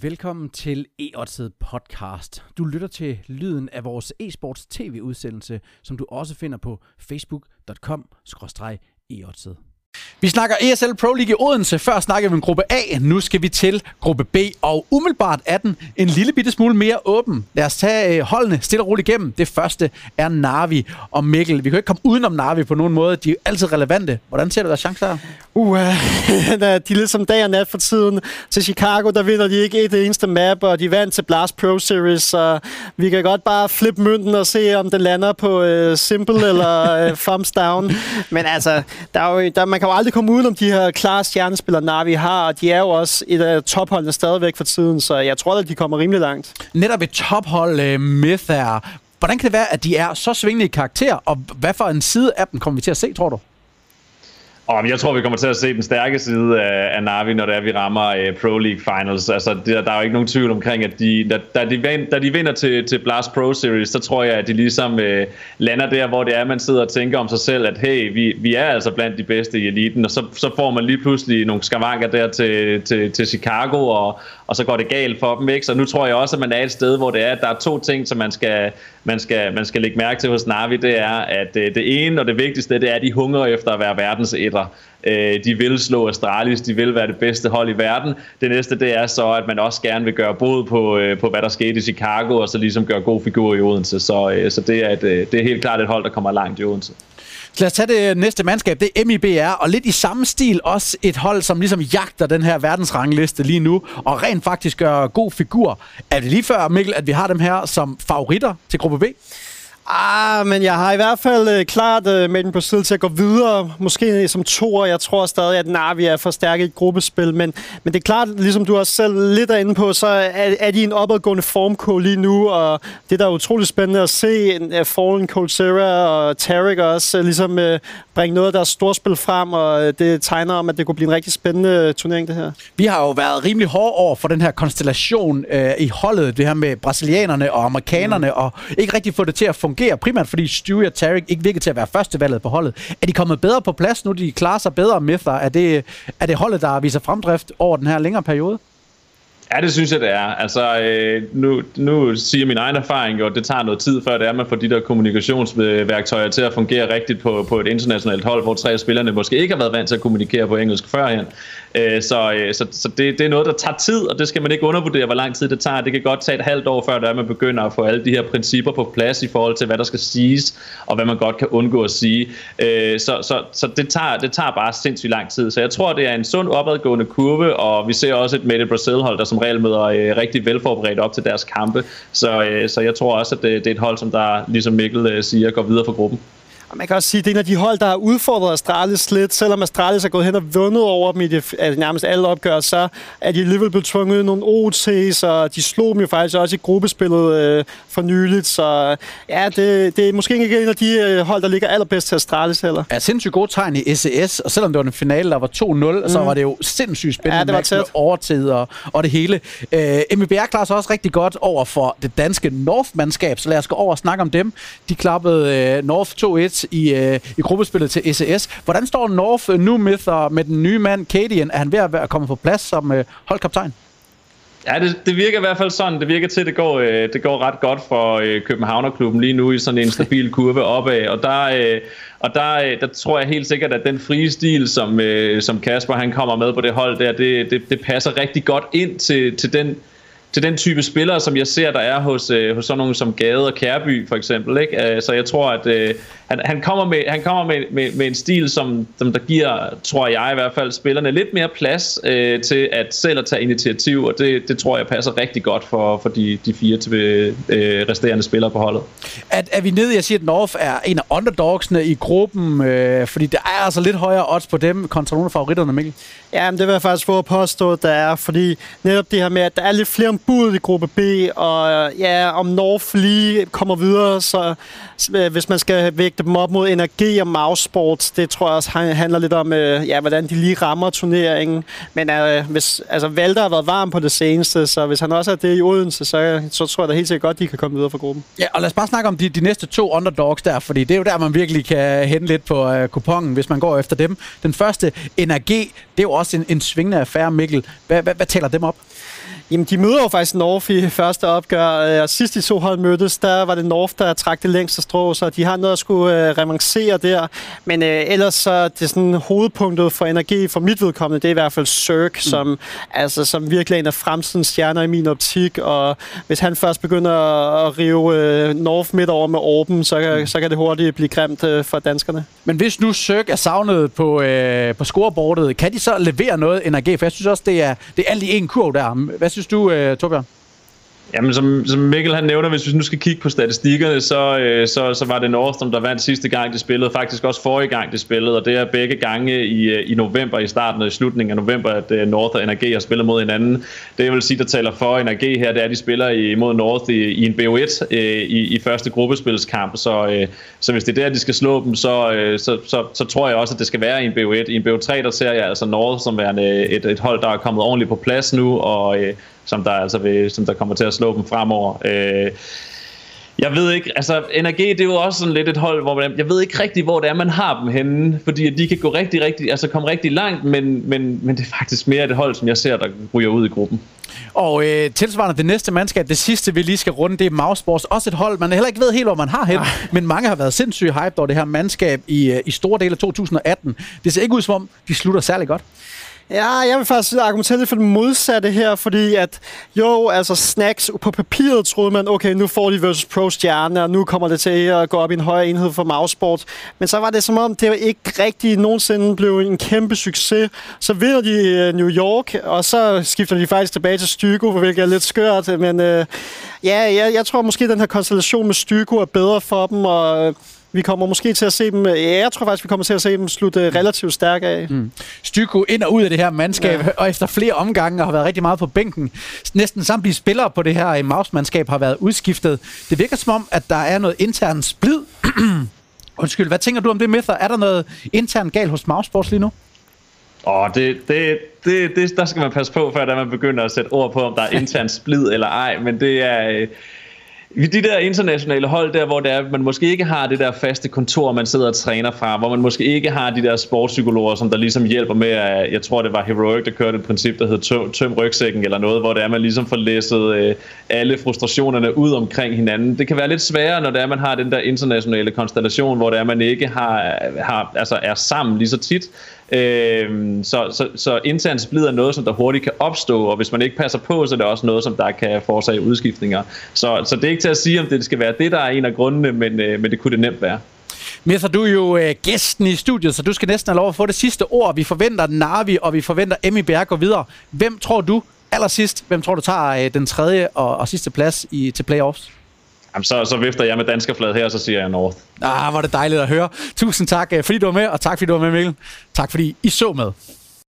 Velkommen til e podcast. Du lytter til lyden af vores e-sports tv-udsendelse, som du også finder på facebook.com-eotsed. Vi snakker ESL Pro League i Odense. Før snakkede vi om gruppe A. Nu skal vi til gruppe B. Og umiddelbart er den en lille bitte smule mere åben. Lad os tage øh, holdene stille og roligt igennem. Det første er Navi og Mikkel. Vi kan ikke komme udenom Navi på nogen måde. De er altid relevante. Hvordan ser du deres chancer her? Uh, de er lidt som dag og nat for tiden. Til Chicago, der vinder de ikke et eneste map, og de vandt til Blast Pro Series, så vi kan godt bare flippe mønten og se, om den lander på uh, Simple eller uh, Thumbs Down. Men altså, der er jo, der, man kan jo aldrig komme udenom de her klare stjernespillere, Navi har, og de er jo også et af topholdene stadigvæk for tiden, så jeg tror, at de kommer rimelig langt. Netop et tophold, øh, uh, Myth er. Hvordan kan det være, at de er så svingende i karakter, og hvad for en side af dem kommer vi til at se, tror du? Og jeg tror, vi kommer til at se den stærke side af, af Navi, når det er, vi rammer øh, Pro League Finals. Altså, det, der er jo ikke nogen tvivl omkring, at de, da, da, de, vind, da de vinder til, til Blast Pro Series, så tror jeg, at de ligesom uh, lander der, hvor det er, man sidder og tænker om sig selv, at hey, vi, vi er altså blandt de bedste i eliten, og så, så får man lige pludselig nogle skavanker der til, til, til Chicago, og, og så går det galt for dem. Ikke? Så nu tror jeg også, at man er et sted, hvor det er, at der er to ting, som man skal, man skal, man skal lægge mærke til hos Navi. Det er, at øh, det ene og det vigtigste, det er, at de hungrer efter at være verdens etter. Øh, de vil slå Astralis, de vil være det bedste hold i verden. Det næste, det er så, at man også gerne vil gøre bod på, øh, på hvad der skete i Chicago, og så ligesom gøre god figur i Odense. Så, øh, så det, er et, øh, det er helt klart et hold, der kommer langt i Odense. Lad os tage det næste mandskab, det er MIBR, og lidt i samme stil også et hold, som ligesom jagter den her verdensrangliste lige nu, og rent faktisk gør god figur. Er det lige før, Mikkel, at vi har dem her som favoritter til gruppe B? Ah, men jeg har i hvert fald øh, klart øh, med på side til at gå videre. Måske som to, og jeg tror stadig, at Navi er for stærk i et gruppespil. Men, men det er klart, ligesom du også selv lidt er inde på, så er, er de i en opadgående formkål lige nu. Og det, der er utrolig spændende at se, er Fallen, Coldzera og Tarek også øh, ligesom øh, bringe noget af deres storspil frem. Og det tegner om, at det kunne blive en rigtig spændende turnering, det her. Vi har jo været rimelig hårde over for den her konstellation øh, i holdet. Det her med brasilianerne og amerikanerne, mm. og ikke rigtig få det til at fungere fungerer, primært fordi Stewie og Tarek ikke virker til at være førstevalget på holdet. Er de kommet bedre på plads nu? De klarer sig bedre med Er det, er det holdet, der viser fremdrift over den her længere periode? Ja, det synes jeg, det er. Altså, øh, nu, nu siger min egen erfaring jo, at det tager noget tid, før det er, man får de der kommunikationsværktøjer til at fungere rigtigt på, på et internationalt hold, hvor tre af spillerne måske ikke har været vant til at kommunikere på engelsk førhen. Øh, så øh, så, så det, det er noget, der tager tid, og det skal man ikke undervurdere, hvor lang tid det tager. Det kan godt tage et halvt år, før det er, man begynder at få alle de her principper på plads i forhold til, hvad der skal siges, og hvad man godt kan undgå at sige. Øh, så så, så det, tager, det tager bare sindssygt lang tid. Så jeg tror, det er en sund opadgående kurve, og vi ser også et Made Brazil-hold, der som regel møder øh, rigtig velforberedt op til deres kampe. Så, øh, så jeg tror også, at det, det er et hold, som der, ligesom Mikkel øh, siger, går videre fra gruppen. Og man kan også sige, at det er en af de hold, der har udfordret Astralis lidt. Selvom Astralis er gået hen og vundet over dem i det, altså nærmest alle opgør, så er de alligevel blevet tvunget nogle OT's, og de slog dem jo faktisk også i gruppespillet øh, for nyligt. Så ja, det, det er måske ikke en af de øh, hold, der ligger allerbedst til Astralis heller. Ja, sindssygt gode tegn i SES, og selvom det var en finale, der var 2-0, mm. så var det jo sindssygt spændende ja, det var tæt. med overtid og, og det hele. Øh, MBR klarer sig også rigtig godt over for det danske North-mandskab, så lad os gå over og snakke om dem. De klappede øh, North 2-1 i, øh, i gruppespillet til SES. Hvordan står North nu med, med den nye mand, Kadian? Er han ved at komme på plads som øh, holdkaptajn? Ja, det, det virker i hvert fald sådan. Det virker til, at det går, øh, det går ret godt for øh, Københavnerklubben lige nu i sådan en stabil kurve opad. Og der, øh, og der, øh, der tror jeg helt sikkert, at den frie stil, som, øh, som Kasper han kommer med på det hold der, det, det, det passer rigtig godt ind til, til den til den type spillere, som jeg ser, der er hos, øh, hos sådan nogle som Gade og Kærby for eksempel. Ikke? Øh, så jeg tror, at øh, han, han kommer, med, han kommer med, med, med en stil, som, som der giver, tror jeg i hvert fald, spillerne lidt mere plads øh, til at selv at tage initiativ, og det, det tror jeg passer rigtig godt for, for de, de fire til, øh, resterende spillere på holdet. At, er vi nede i at sige, at North er en af underdogsene i gruppen, øh, fordi der er altså lidt højere odds på dem kontra nogle af favoritterne, Mikkel? Ja, men det vil jeg faktisk få at påstå, at der er, fordi netop det her med, at der er lidt flere forbudt i gruppe B, og ja, om North lige kommer videre, så øh, hvis man skal vægte dem op mod energi og mousesports, det tror jeg også handler lidt om, øh, ja, hvordan de lige rammer turneringen. Men øh, hvis, altså, Valder har været varm på det seneste, så hvis han også er det i Odense, så, så tror jeg da helt sikkert godt, de kan komme videre fra gruppen. Ja, og lad os bare snakke om de, de næste to underdogs der, fordi det er jo der, man virkelig kan hente lidt på øh, kupongen, hvis man går efter dem. Den første, NRG, det er jo også en, en svingende affære, Mikkel. Hvad, hvad, hvad taler dem op? Jamen, de møder jo faktisk North i første opgør, og sidst de to hold mødtes, der var det North, der trak det længste strå, så de har noget at skulle uh, remancere der. Men uh, ellers så det sådan hovedpunktet for energi for mit vedkommende, det er i hvert fald Cirque, mm. som, altså, som virkelig er en af fremtidens stjerner i min optik, og hvis han først begynder at rive uh, North midt over med Orben, så, mm. så kan det hurtigt blive grimt uh, for danskerne. Men hvis nu Cirque er savnet på, uh, på scoreboardet, kan de så levere noget energi? For jeg synes også, det er, det er alt i en kurv der. Hvad synes du, uh, Torbjørn? Jamen, som, som Mikkel han nævner, hvis vi nu skal kigge på statistikkerne, så, øh, så, så var det Nordstrom, der vandt sidste gang, de spillede. Faktisk også forrige gang, de spillede, og det er begge gange i, øh, i november, i starten og i slutningen af november, at øh, North og NRG har spillet mod hinanden. Det jeg vil sige, der taler for NRG her, det er, at de spiller imod North i, i en BO1 øh, i, i første gruppespilskamp. Så, øh, så hvis det er der, de skal slå dem, så, øh, så, så, så tror jeg også, at det skal være i en BO1. I en BO3, der ser jeg altså North som værende et, et hold, der er kommet ordentligt på plads nu, og øh, som der altså vil, som der kommer til at slå dem fremover. Øh, jeg ved ikke, altså NRG det er jo også sådan lidt et hold, hvor man, jeg ved ikke rigtig, hvor det er, man har dem henne, fordi de kan gå rigtig, rigtig, altså komme rigtig langt, men, men, men det er faktisk mere et hold, som jeg ser, der ryger ud i gruppen. Og øh, tilsvarende det næste mandskab, det sidste vi lige skal runde, det er Mousesports. Også et hold, man heller ikke ved helt, hvor man har hen, men mange har været sindssygt hyped over det her mandskab i, øh, i store dele af 2018. Det ser ikke ud som om, de slutter særlig godt. Ja, jeg vil faktisk argumentere lidt for det modsatte her, fordi at jo, altså snacks på papiret troede man, okay, nu får de versus Pro stjerne, og nu kommer det til at gå op i en højere enhed for mousesport. Men så var det som om, det ikke rigtig nogensinde blev en kæmpe succes. Så vinder de øh, New York, og så skifter de faktisk tilbage til Stygo, hvilket er lidt skørt. Men øh, ja, jeg, jeg tror måske, at den her konstellation med Stygo er bedre for dem, og vi kommer måske til at se dem, ja, jeg tror faktisk, vi kommer til at se dem slutte mm. relativt stærke af. Mm. Styko ind og ud af det her mandskab, ja. og efter flere omgange har været rigtig meget på bænken. Næsten samtlige spillere på det her Maus-mandskab har været udskiftet. Det virker som om, at der er noget intern splid. Undskyld, hvad tænker du om det, Mither? Er der noget internt galt hos Mausports lige nu? Åh, oh, det, det, det, det, der skal man passe på, før man begynder at sætte ord på, om der er intern splid eller ej, men det er... Øh, de der internationale hold der, hvor det er, man måske ikke har det der faste kontor, man sidder og træner fra, hvor man måske ikke har de der sportspsykologer, som der ligesom hjælper med, at jeg tror det var Heroic, der kørte et princip, der hed tøm, tøm rygsækken eller noget, hvor det er, man ligesom får læsset øh, alle frustrationerne ud omkring hinanden. Det kan være lidt sværere, når det er, man har den der internationale konstellation, hvor det er, man ikke har, har altså er sammen lige så tit. Øh, så, så, så intern splid er noget, som der hurtigt kan opstå, og hvis man ikke passer på, så er det også noget, som der kan forårsage udskiftninger. Så, så det er ikke til at sige, om det skal være det, der er en af grundene, men, øh, men det kunne det nemt være. Mirtha, du er jo øh, gæsten i studiet, så du skal næsten have lov at få det sidste ord. Vi forventer Navi, og vi forventer Emmy Berg går videre. Hvem tror du, allersidst, hvem tror du tager øh, den tredje og, og sidste plads i, til playoffs? Jamen, så, så vifter jeg med danskerflad her, og så siger jeg North. Ah, var det dejligt at høre. Tusind tak, øh, fordi du var med, og tak fordi du var med, Mikkel. Tak fordi I så med.